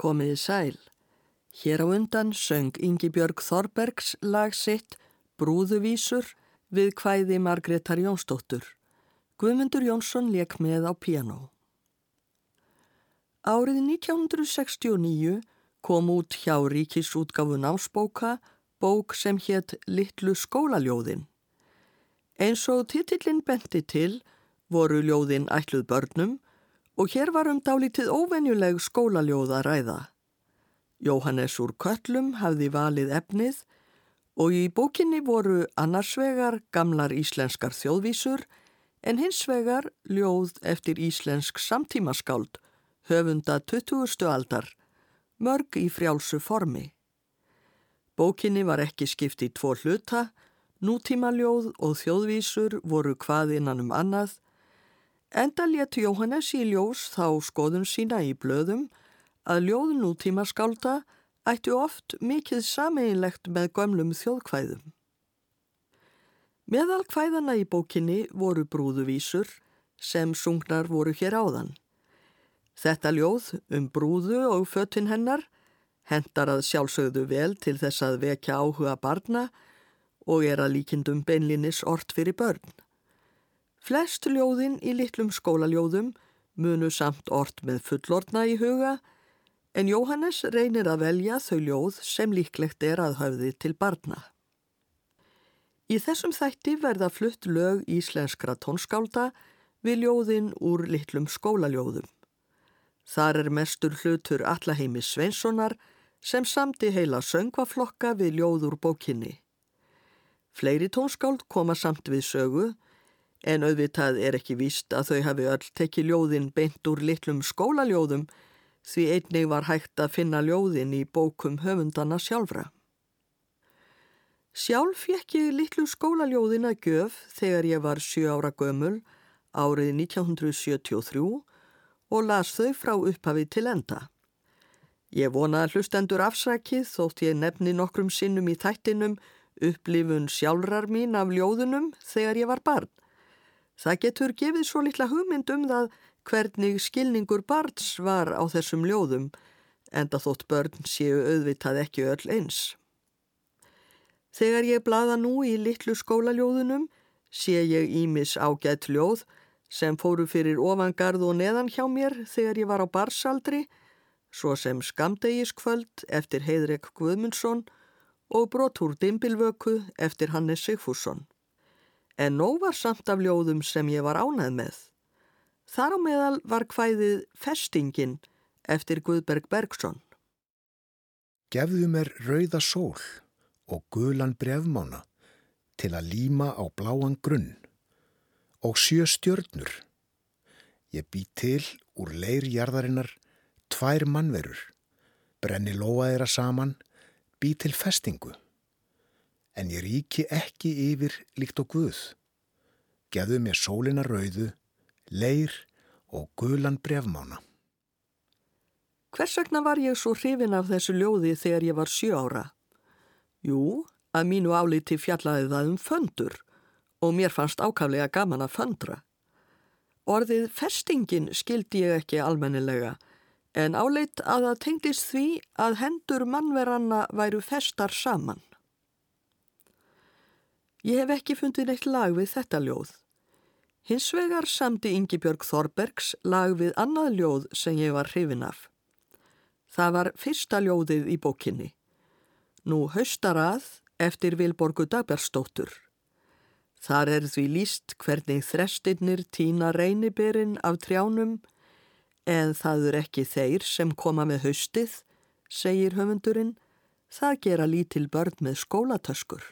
Komiði sæl. Hér á undan söng Ingi Björg Þorbergs lag sitt Brúðuvísur við hvæði Margreðar Jónsdóttur. Guðmundur Jónsson leik með á piano. Árið 1969 kom út hjá ríkisútgafu námsbóka bók sem hétt Littlu skólaljóðin. Eins og titillin benti til voru ljóðin ætluð börnum og hér var um dálítið óvenjuleg skólaljóð að ræða. Jóhannes úr Köllum hafði valið efnið og í bókinni voru annarsvegar gamlar íslenskar þjóðvísur en hinsvegar ljóð eftir íslensk samtímaskáld höfunda 20. aldar, mörg í frjálsu formi. Bókinni var ekki skipt í tvo hluta, nútímaljóð og þjóðvísur voru hvað innan um annað Enda létt Jóhannes í ljós þá skoðun sína í blöðum að ljóð nútíma skálda ættu oft mikið sameinlegt með gömlum þjóðkvæðum. Meðal kvæðana í bókinni voru brúðuvísur sem sungnar voru hér áðan. Þetta ljóð um brúðu og föttin hennar hendar að sjálfsögðu vel til þess að vekja áhuga barna og er að líkindum beinlinis ort fyrir börn. Flest ljóðin í litlum skólaljóðum munu samt ort með fullorna í huga en Jóhannes reynir að velja þau ljóð sem líklegt er að höfði til barna. Í þessum þætti verða flutt lög íslenskra tónskálda við ljóðin úr litlum skólaljóðum. Þar er mestur hlutur Allaheimi Sveinssonar sem samti heila söngvaflokka við ljóður bókinni. Fleiri tónskáld koma samt við sögu En auðvitað er ekki víst að þau hafi öll tekið ljóðin beint úr litlum skólaljóðum því einnig var hægt að finna ljóðin í bókum höfundana sjálfra. Sjálf fekk ég litlu skólaljóðin að göf þegar ég var 7 ára gömul árið 1973 og las þau frá upphafi til enda. Ég vona að hlustendur afsakið þótt ég nefni nokkrum sinnum í þættinum upplifun sjálfrar mín af ljóðunum þegar ég var barn. Það getur gefið svo litla hugmynd um það hvernig skilningur barns var á þessum ljóðum, enda þótt börn séu auðvitað ekki öll eins. Þegar ég blaða nú í litlu skólaljóðunum sé ég ímis ágætt ljóð sem fóru fyrir ofangarð og neðan hjá mér þegar ég var á barsaldri, svo sem Skamdegiskvöld eftir Heidrek Guðmundsson og Brotúr Dimbilvöku eftir Hannes Sigfússon en nóg var samt af ljóðum sem ég var ánað með. Þar á meðal var hvæðið Festingin eftir Guðberg Bergson. Gefðu mér rauða sól og gulan brefmána til að líma á bláan grunn og sjö stjörnur. Ég bý til úr leirjarðarinnar tvær mannverur, brenni lóa þeirra saman, bý til festingu en ég ríki ekki yfir líkt og Guð. Gæðu mér sólina rauðu, leir og gulan brefmána. Hvers vegna var ég svo hrifin af þessu ljóði þegar ég var sjö ára? Jú, að mínu áliti fjallaði það um föndur og mér fannst ákaflega gaman að föndra. Orðið festingin skildi ég ekki almennilega en áleit að það tengdist því að hendur mannveranna væru festar saman. Ég hef ekki fundið neitt lag við þetta ljóð. Hins vegar samti Ingi Björg Þorbergs lag við annað ljóð sem ég var hrifin af. Það var fyrsta ljóðið í bókinni. Nú haustarað eftir Vilborgu Dagbergstóttur. Þar er því líst hvernig þrestinnir týna reyniberinn af trjánum en það er ekki þeir sem koma með haustið, segir höfundurinn. Það gera lítil börn með skólatöskur.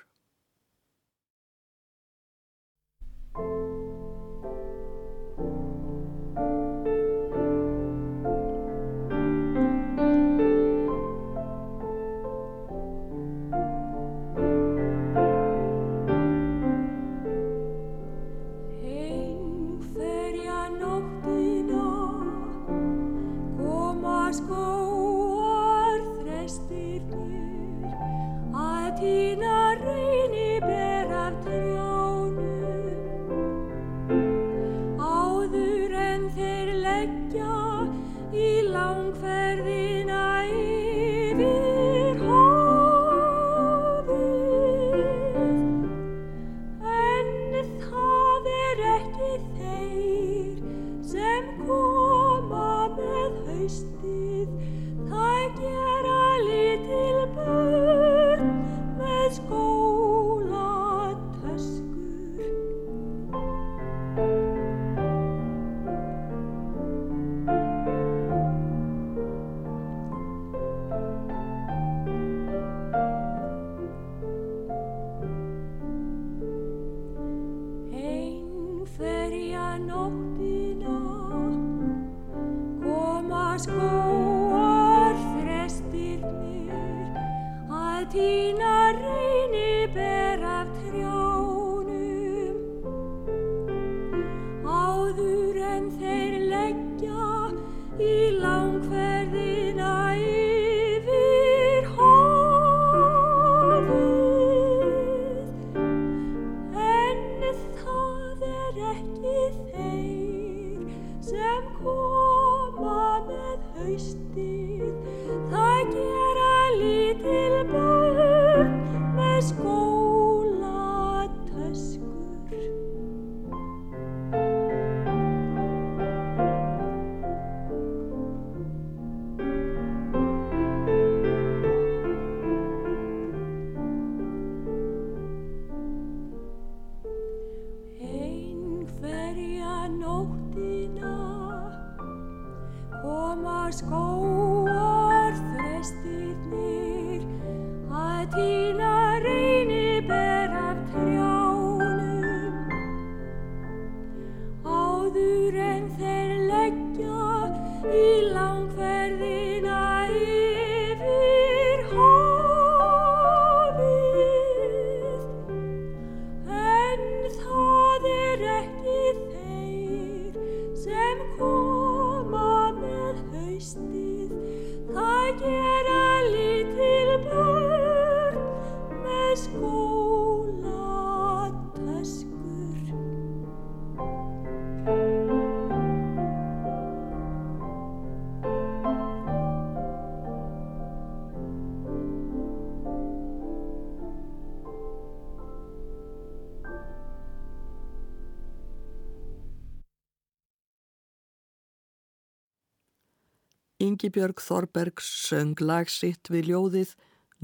Ingibjörg Þorbergs söng lagsitt við ljóðið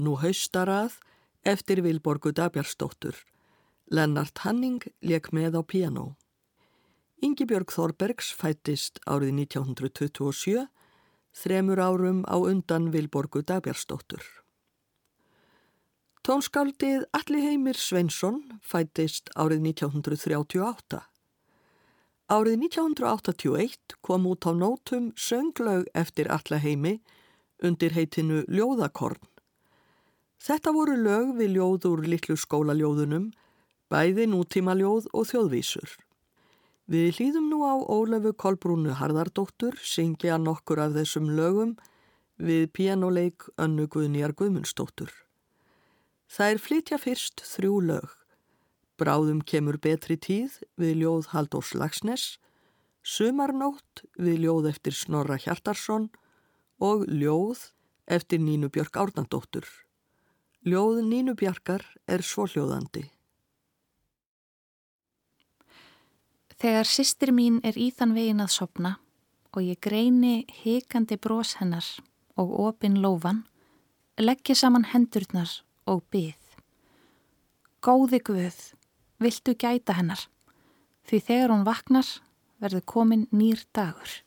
Nú haustarað eftir Vilborgu Dabjarsdóttur. Lennart Hanning leik með á piano. Ingibjörg Þorbergs fættist árið 1927, þremur árum á undan Vilborgu Dabjarsdóttur. Tónskáldið Alli Heimir Sveinsson fættist árið 1938. Árið 1981 kom út á nótum sönglaug eftir allaheimi undir heitinu Ljóðakorn. Þetta voru lög við ljóð úr litlu skólaljóðunum, bæði nútímaljóð og þjóðvísur. Við hlýðum nú á Ólöfu Kolbrúnu Harðardóttur syngja nokkur af þessum lögum við pianoleik Önnu Guðnýjar Guðmundsdóttur. Það er flytja fyrst þrjú lög. Bráðum kemur betri tíð við ljóð Haldós Lagsnes, Sumarnótt við ljóð eftir Snorra Hjartarsson og ljóð eftir Nínu Björk Árnandóttur. Ljóð Nínu Bjarkar er svoljóðandi. Þegar sýstir mín er í þann vegin að sopna og ég greini hikandi brós hennar og opin lófan, leggja saman hendurnar og byð. Góði Guð, viltu gæta hennar, því þegar hún vaknar verður komin nýr dagur.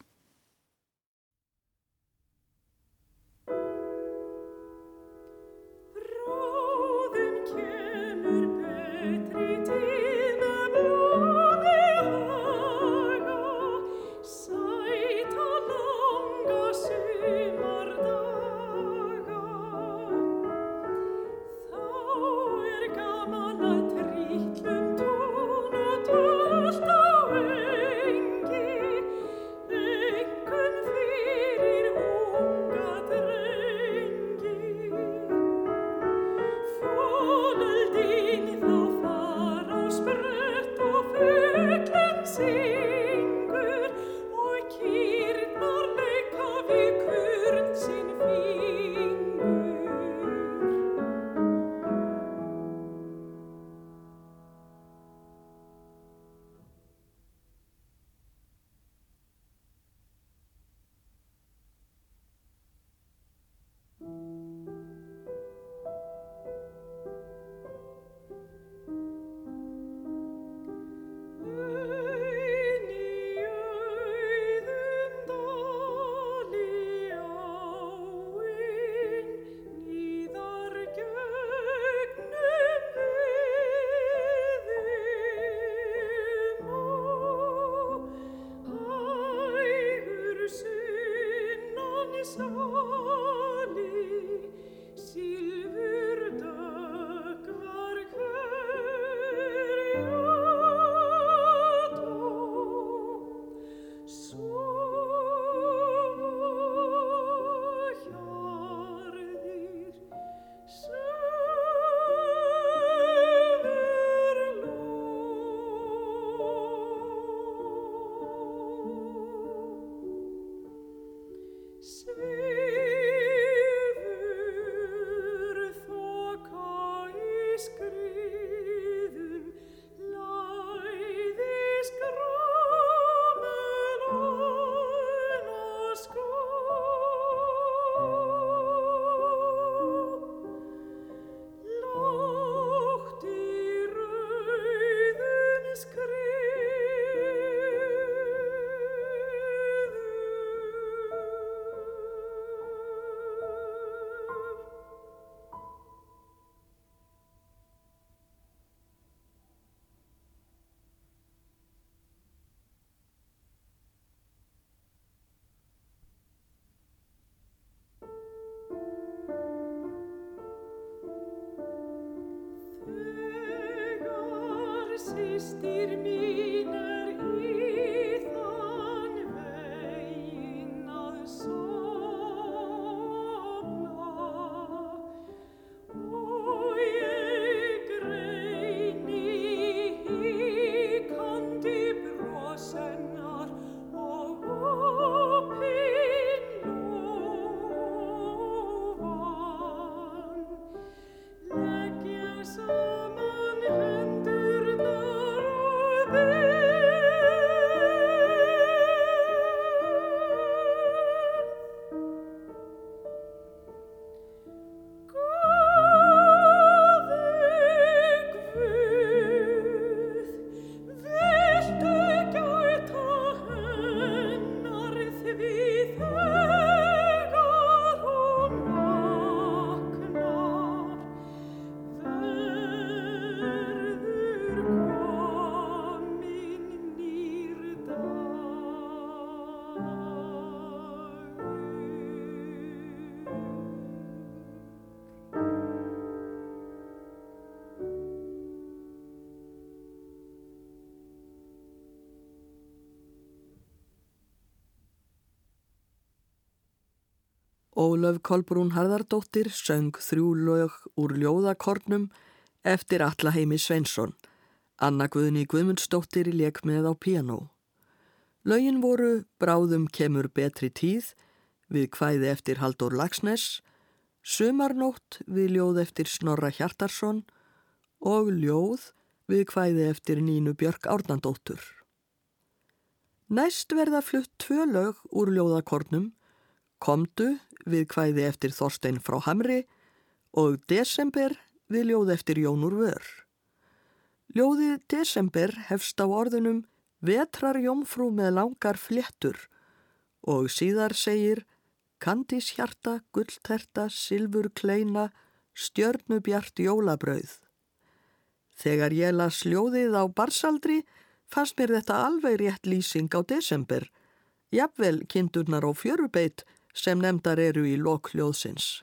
Ólöf Kolbrún Harðardóttir söng þrjú lög úr ljóðakornum eftir Allaheimi Svensson. Anna Guðni Guðmundsdóttir leik með á piano. Lögin voru Bráðum kemur betri tíð við kvæði eftir Haldur Lagsnes, Sumarnótt við ljóð eftir Snorra Hjartarsson og Ljóð við kvæði eftir Nínu Björk Árnandóttur. Næst verða flutt tvö lög úr ljóðakornum, Komdu við kvæði eftir Þorstein frá Hamri og Desember við ljóð eftir Jónur Vör. Ljóðið Desember hefst á orðunum Vetrar jómfrú með langar fléttur og síðar segir Kandís hjarta, gullterta, silfur kleina, stjörnubjart jólabrauð. Þegar ég las ljóðið á barsaldri fannst mér þetta alveg rétt lýsing á desember. Jafnvel kindurnar á fjörubeitt sem nefndar eru í lokljóðsins.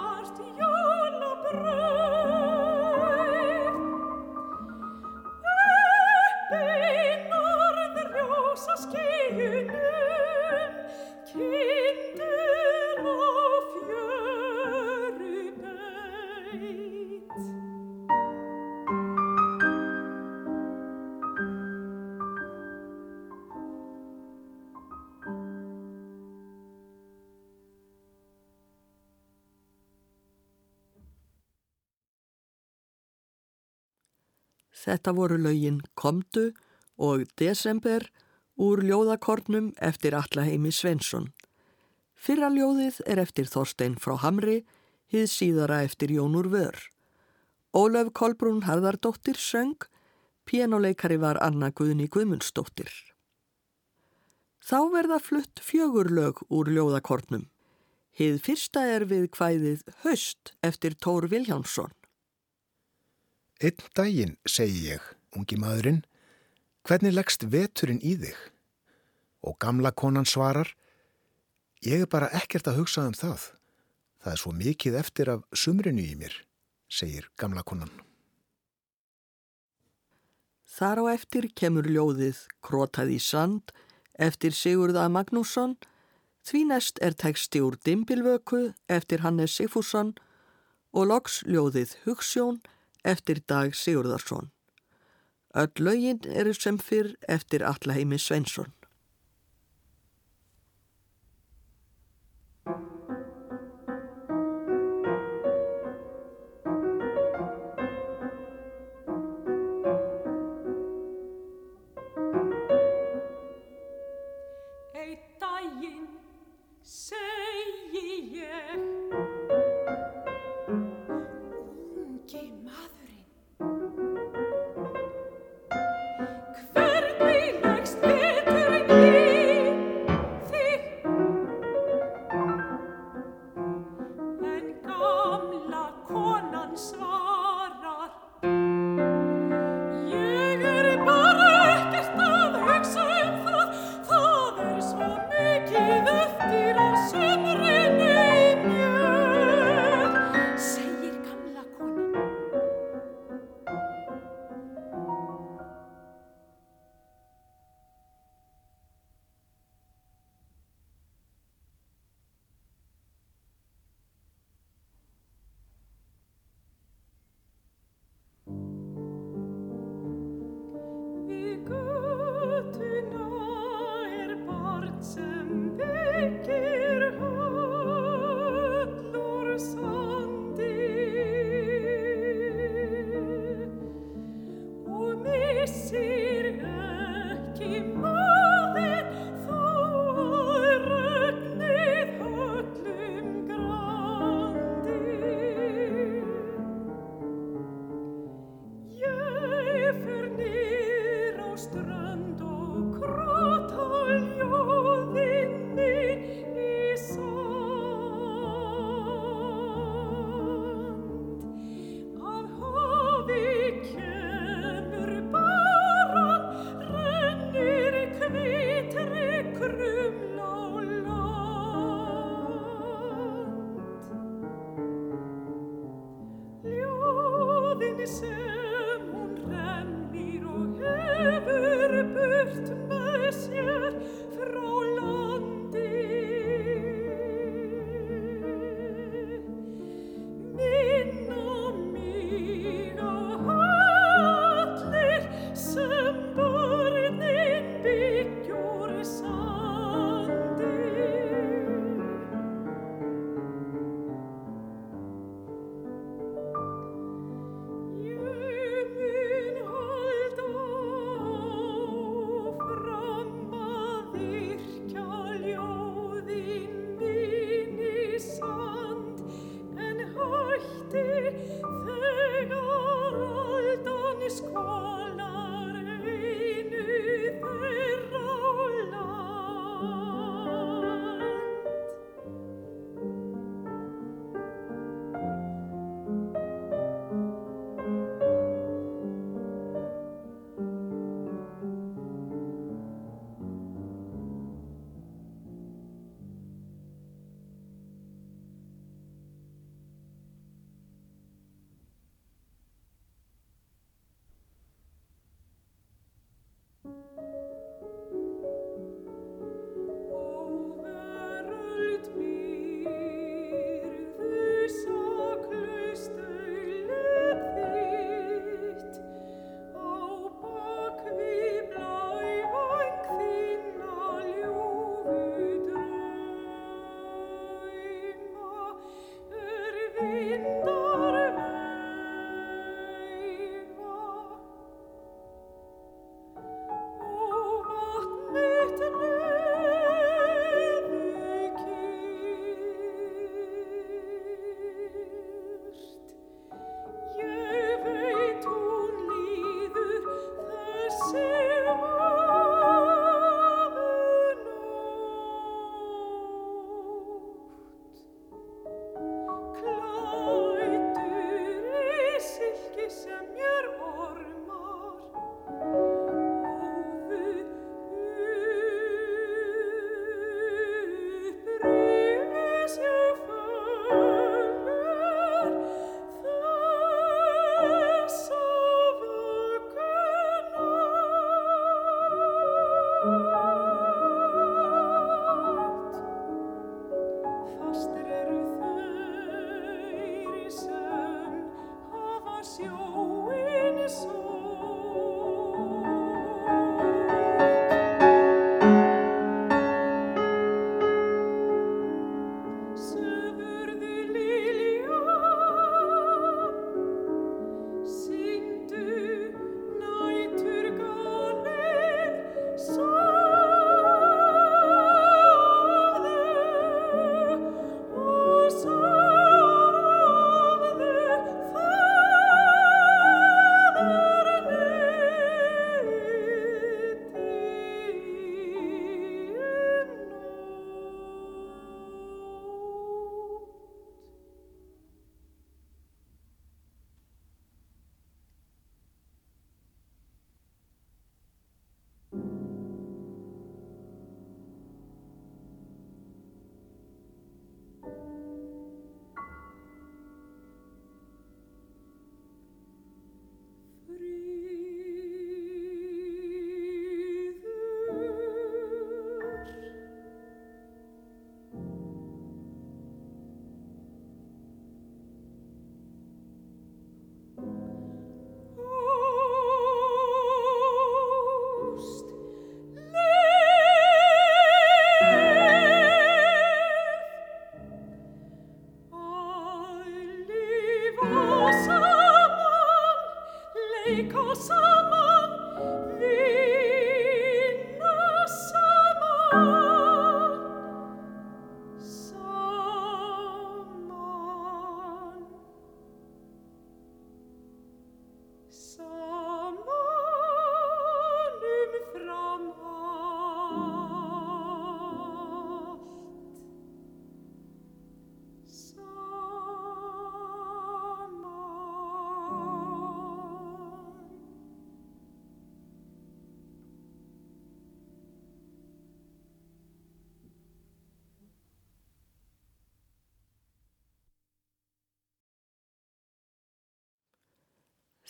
Þetta voru lögin Komdu og Desember úr ljóðakornum eftir Allaheimi Svensson. Fyrra ljóðið er eftir Þorstein frá Hamri, hið síðara eftir Jónur Vör. Ólöf Kolbrún Harðardóttir söng, pianoleikari var Anna Guðni Guðmundsdóttir. Þá verða flutt fjögur lög úr ljóðakornum. Hið fyrsta er við hvæðið Höst eftir Tór Viljánsson. Einn daginn, segi ég, ungi maðurinn, hvernig leggst veturinn í þig? Og gamla konan svarar, ég er bara ekkert að hugsa um það. Það er svo mikið eftir af sumrinu í mér, segir gamla konan. Þar á eftir kemur ljóðið Krótað í sand eftir Sigurða Magnússon, því næst er teksti úr Dimbilvöku eftir Hannes Sigfússon og loks ljóðið Hugssjón eftir Dag Sigurðarsson. Öll lögin eru sem fyrr eftir Allaheimi Svensson. song. blessed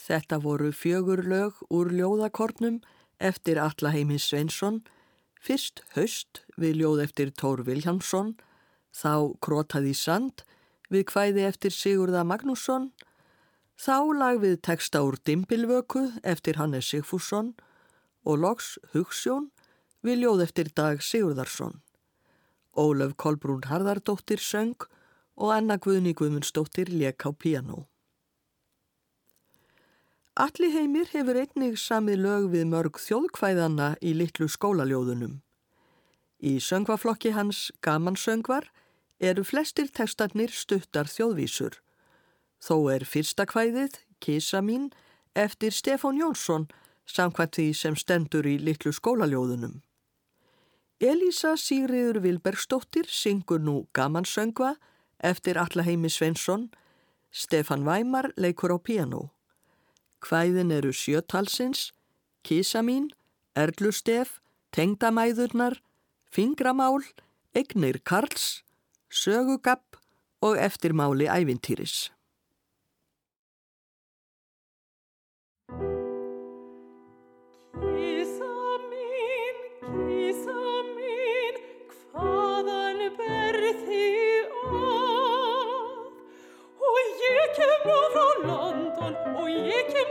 Þetta voru fjögur lög úr ljóðakornum eftir Allaheimins Sveinsson, fyrst höst við ljóð eftir Tór Viljámsson, þá Krotaði sand við kvæði eftir Sigurða Magnússon, þá lag við texta úr Dimbilvöku eftir Hannes Sigfússon og loks Hugsjón við ljóð eftir Dag Sigurðarsson. Ólöf Kolbrún Harðardóttir söng og Anna Guðni Guðmundsdóttir lék á piano. Alli heimir hefur einnig samið lög við mörg þjóðkvæðana í litlu skólaljóðunum. Í söngvaflokki hans Gamansöngvar eru flestir tekstarnir stuttar þjóðvísur. Þó er fyrsta kvæðið, Kisa mín, eftir Stefán Jónsson, samkvæmt því sem stendur í litlu skólaljóðunum. Elísa Sigriður Vilbergsdóttir syngur nú Gamansöngva eftir Allaheimi Sveinsson, Stefan Væmar leikur á piano. Hvæðin eru sjötalsins, Kísa mín, Erlustef, Tengdamæðurnar, Fingramál, Egnir Karls, Sögugapp og Eftirmáli ævintýris. Ég kem nú frá London, og ég kem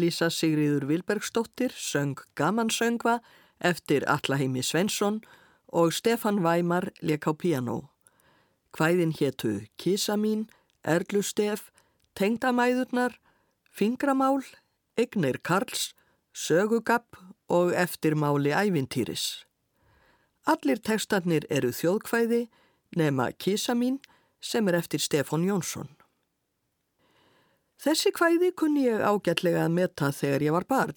Elisa Sigriður Vilbergsdóttir söng Gamansöngva eftir Allaheimi Svensson og Stefan Væmar leik á piano. Hvæðin héttu Kisa mín, Erlu Stef, Tengdamæðurnar, Fingramál, Egnir Karls, Sögugapp og Eftirmáli ævintýris. Allir tekstarnir eru þjóðkvæði nema Kisa mín sem er eftir Stefan Jónsson. Þessi kvæði kunni ég ágætlega að metta þegar ég var barn,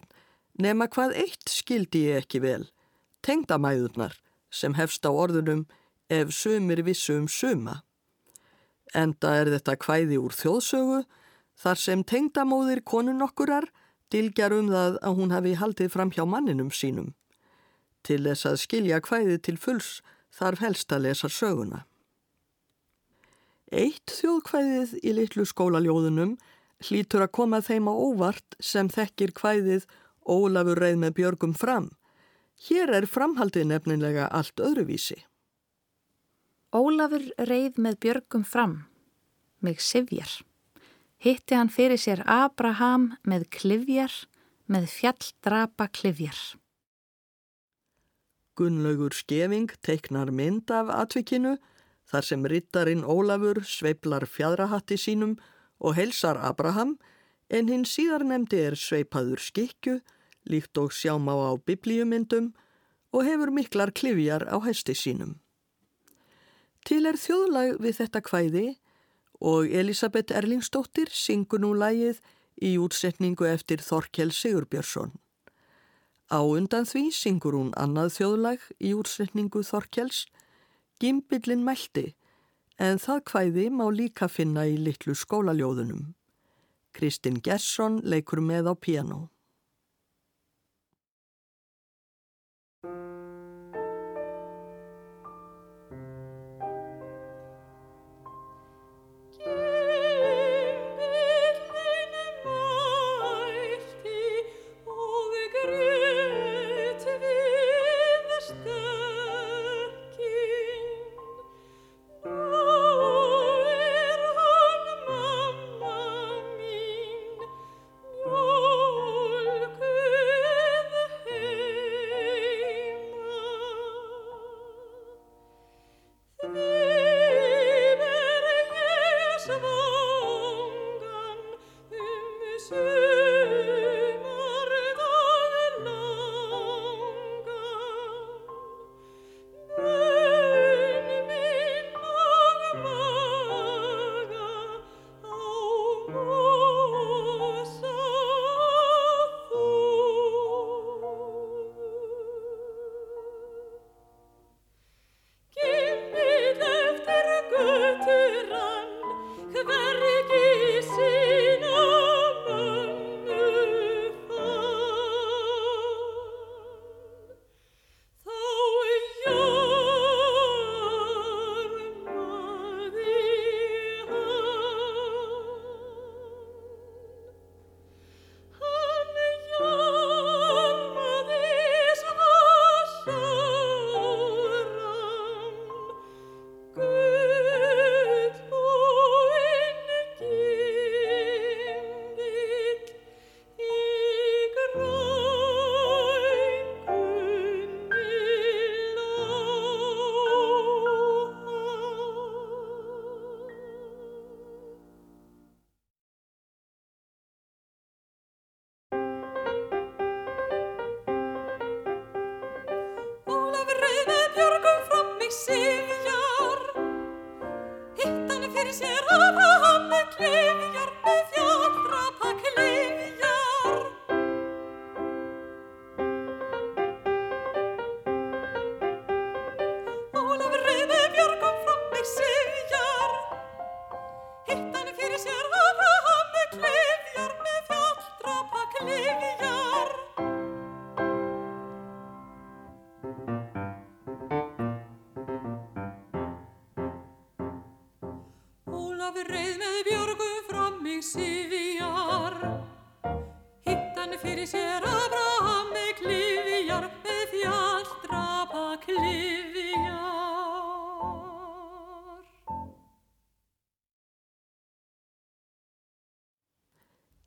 nema hvað eitt skildi ég ekki vel, tengdamæðurnar sem hefst á orðunum ef sumir vissu um suma. Enda er þetta kvæði úr þjóðsögu þar sem tengdamóðir konun okkurar dilgjar um það að hún hafi haldið fram hjá manninum sínum. Til þess að skilja kvæði til fulls þarf helst að lesa söguna. Eitt þjóðkvæðið í litlu skólaljóðunum hlýtur að koma þeim á óvart sem þekkir hvæðið Ólafur reið með björgum fram. Hér er framhaldið nefnilega allt öðruvísi. Ólafur reið með björgum fram, mig sifjar. Hitti hann fyrir sér Abraham með klifjar, með fjalldrapa klifjar. Gunnlaugur Skeving teiknar mynd af atvikinu þar sem rittarin Ólafur sveiplar fjadrahatti sínum og helsar Abraham en hinn síðar nefndi er sveipaður skikju líkt og sjáma á biblíumyndum og hefur miklar klifjar á hesti sínum. Til er þjóðlag við þetta kvæði og Elisabeth Erlingsdóttir syngur nú lægið í útsetningu eftir Þorkjell Sigurbjörnsson. Á undan því syngur hún annað þjóðlag í útsetningu Þorkjells, Gimbillin Mælti, en það kvæði má líka finna í litlu skólaljóðunum. Kristinn Gesson leikur með á piano.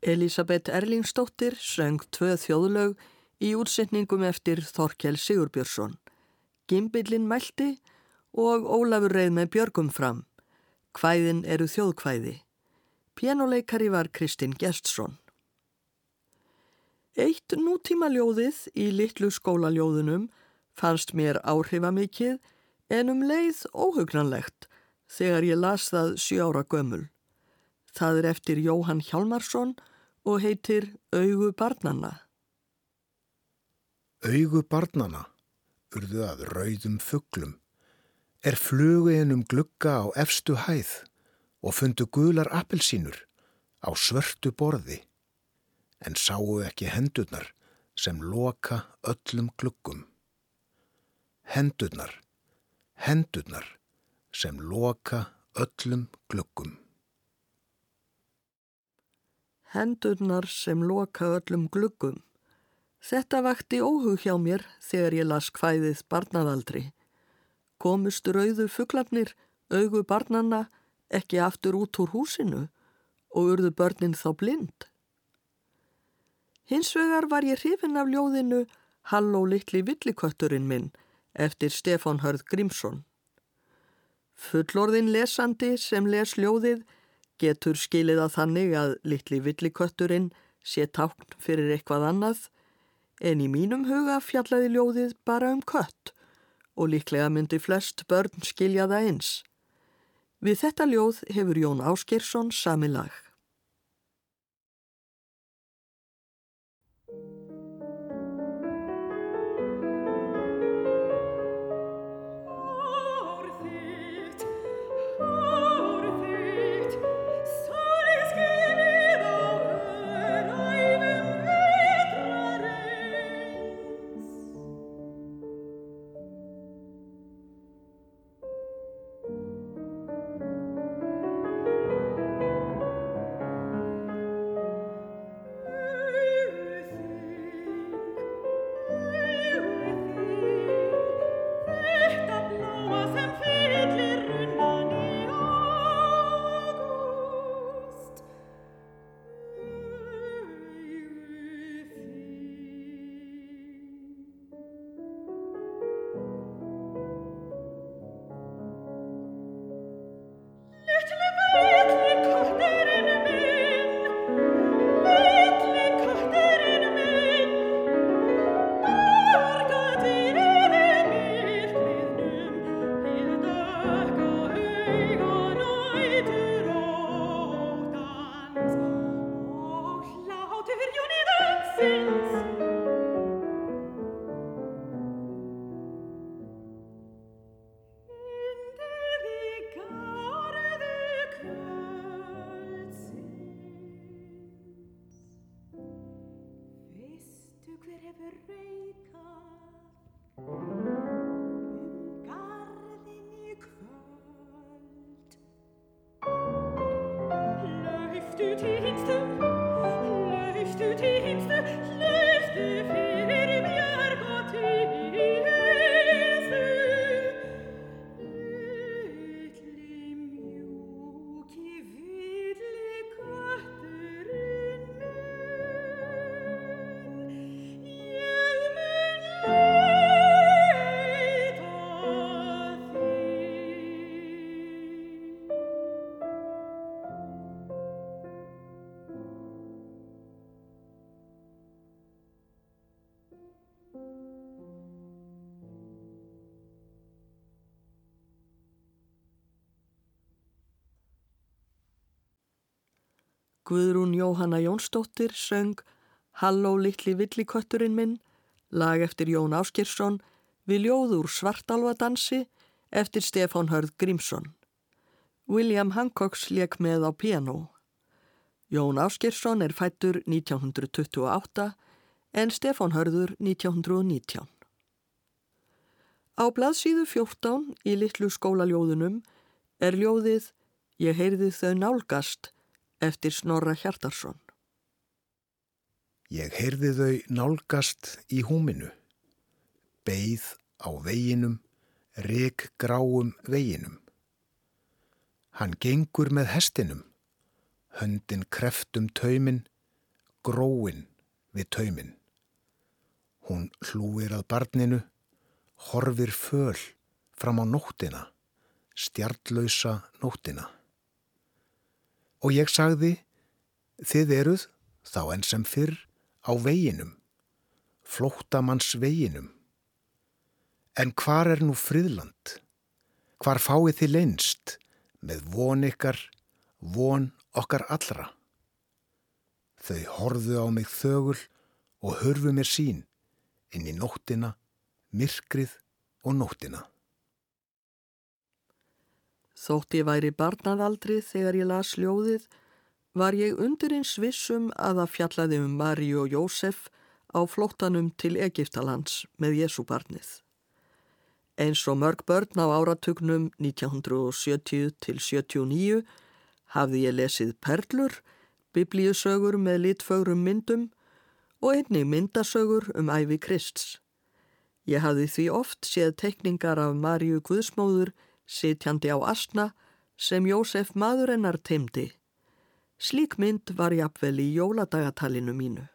Elisabeth Erlingsdóttir söng tvö þjóðlaug í útsetningum eftir Þorkel Sigurbjörnsson. Gimbillin mælti og Ólafur reið með Björgum fram. Hvæðin eru þjóðkvæði. Pianoleikari var Kristinn Gjertsson. Eitt nútíma ljóðið í litlu skólaljóðunum fannst mér áhrifamikið en um leið óhugnanlegt þegar ég las það sjára gömul. Það er eftir Jóhann Hjalmarsson og heitir Augu barnana. Augu barnana, urðu að rauðum fugglum, er flugu einum glugga á efstu hæð og fundu gular appelsínur á svörtu borði, en sáu ekki hendurnar sem loka öllum gluggum. Hendurnar, hendurnar sem loka öllum gluggum hendurnar sem loka öllum gluggum. Þetta vakti óhug hjá mér þegar ég las hvæðið barnaðaldri. Komust rauðu fugglarnir, augu barnanna, ekki aftur út úr húsinu og urðu börnin þá blind. Hins vegar var ég hrifin af ljóðinu Halló litli villikötturinn minn eftir Stefán Hörð Grímsson. Fullorðin lesandi sem les ljóðið getur skilið að þannig að litli villikötturinn sé tákn fyrir eitthvað annað en í mínum huga fjallaði ljóðið bara um kött og líklega myndi flest börn skilja það eins. Við þetta ljóð hefur Jón Áskersson sami lag. Guðrún Jóhanna Jónsdóttir söng Halló litli villikötturinn minn, lag eftir Jón Áskirsson við ljóður svartalvadansi eftir Stefán Hörð Grímsson. William Hancocks leik með á piano. Jón Áskirsson er fættur 1928 en Stefán Hörður 1919. Á blaðsíðu 14 í litlu skólaljóðunum er ljóðið Ég heyrði þau nálgast eftir Snorra Hjartarsson. Ég heyrði þau nálgast í húminu, beigð á veginum, reg gráum veginum. Hann gengur með hestinum, höndin kreftum taumin, gróin við taumin. Hún hlúir að barninu, horfir föl fram á nóttina, stjartlausa nóttina. Og ég sagði, þið eruð, þá enn sem fyrr, á veginum, flóttamanns veginum. En hvar er nú friðland? Hvar fáið þið leinst með von ykkar, von okkar allra? Þau horðu á mig þögul og hörfu mér sín inn í nóttina, myrkrið og nóttina. Þótt ég væri barnaðaldri þegar ég las ljóðið, var ég undir eins vissum að það fjallaði um Mari og Jósef á flóttanum til Egiptalands með Jésúbarnið. Eins og mörg börn á áratugnum 1970 til 79 hafði ég lesið Perlur, biblíusögur með litfögrum myndum og einnig myndasögur um æfi Krists. Ég hafði því oft séð tekningar af Maríu Guðsmóður sitjandi á asna sem Jósef maðurennar teimdi. Slík mynd var jafnvel í jóladagatalinu mínu.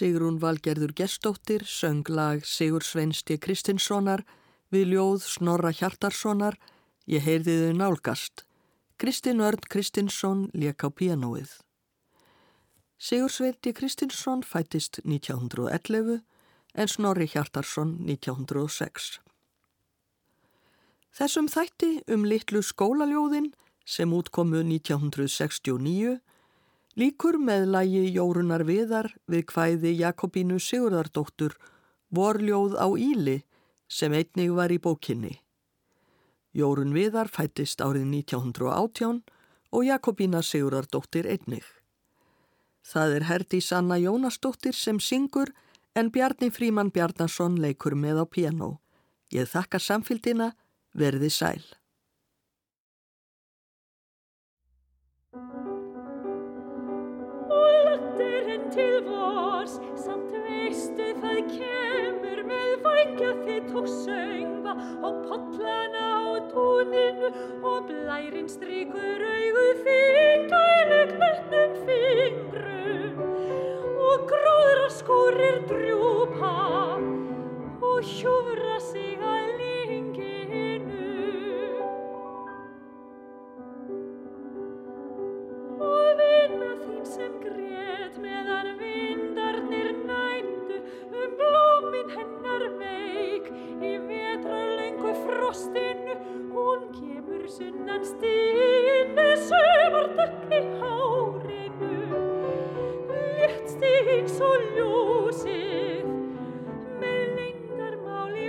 Sigrún Valgerður Gestóttir söng lag Sigur Sveinsti Kristinssonar við ljóð Snorra Hjartarssonar Ég heyrði þau nálgast. Kristinn Örn Kristinsson lék á pianoið. Sigur Sveinti Kristinsson fættist 1911 en Snorri Hjartarsson 1906. Þessum þætti um litlu skólaljóðin sem útkomu 1969 Líkur með lægi Jórunar Viðar við hvæði Jakobínu Sigurðardóttur vorljóð á Íli sem einnig var í bókinni. Jórun Viðar fættist árið 1918 og Jakobína Sigurðardóttir einnig. Það er herdi Sanna Jónasdóttir sem syngur en Bjarni Fríman Bjarnason leikur með á piano. Ég þakka samfélgina, verði sæl. Til vors, samt veistu það kemur með vængja þitt og söngva og pollana á tóninu og blærin strykur auðu þín gæleg nötnum fingrum og gróðra skórir drjúpa og hjúra sig frostinu hún kemur sunnan stínu sömardökk í hárinu. Létt stín svo ljósið með leindarmál í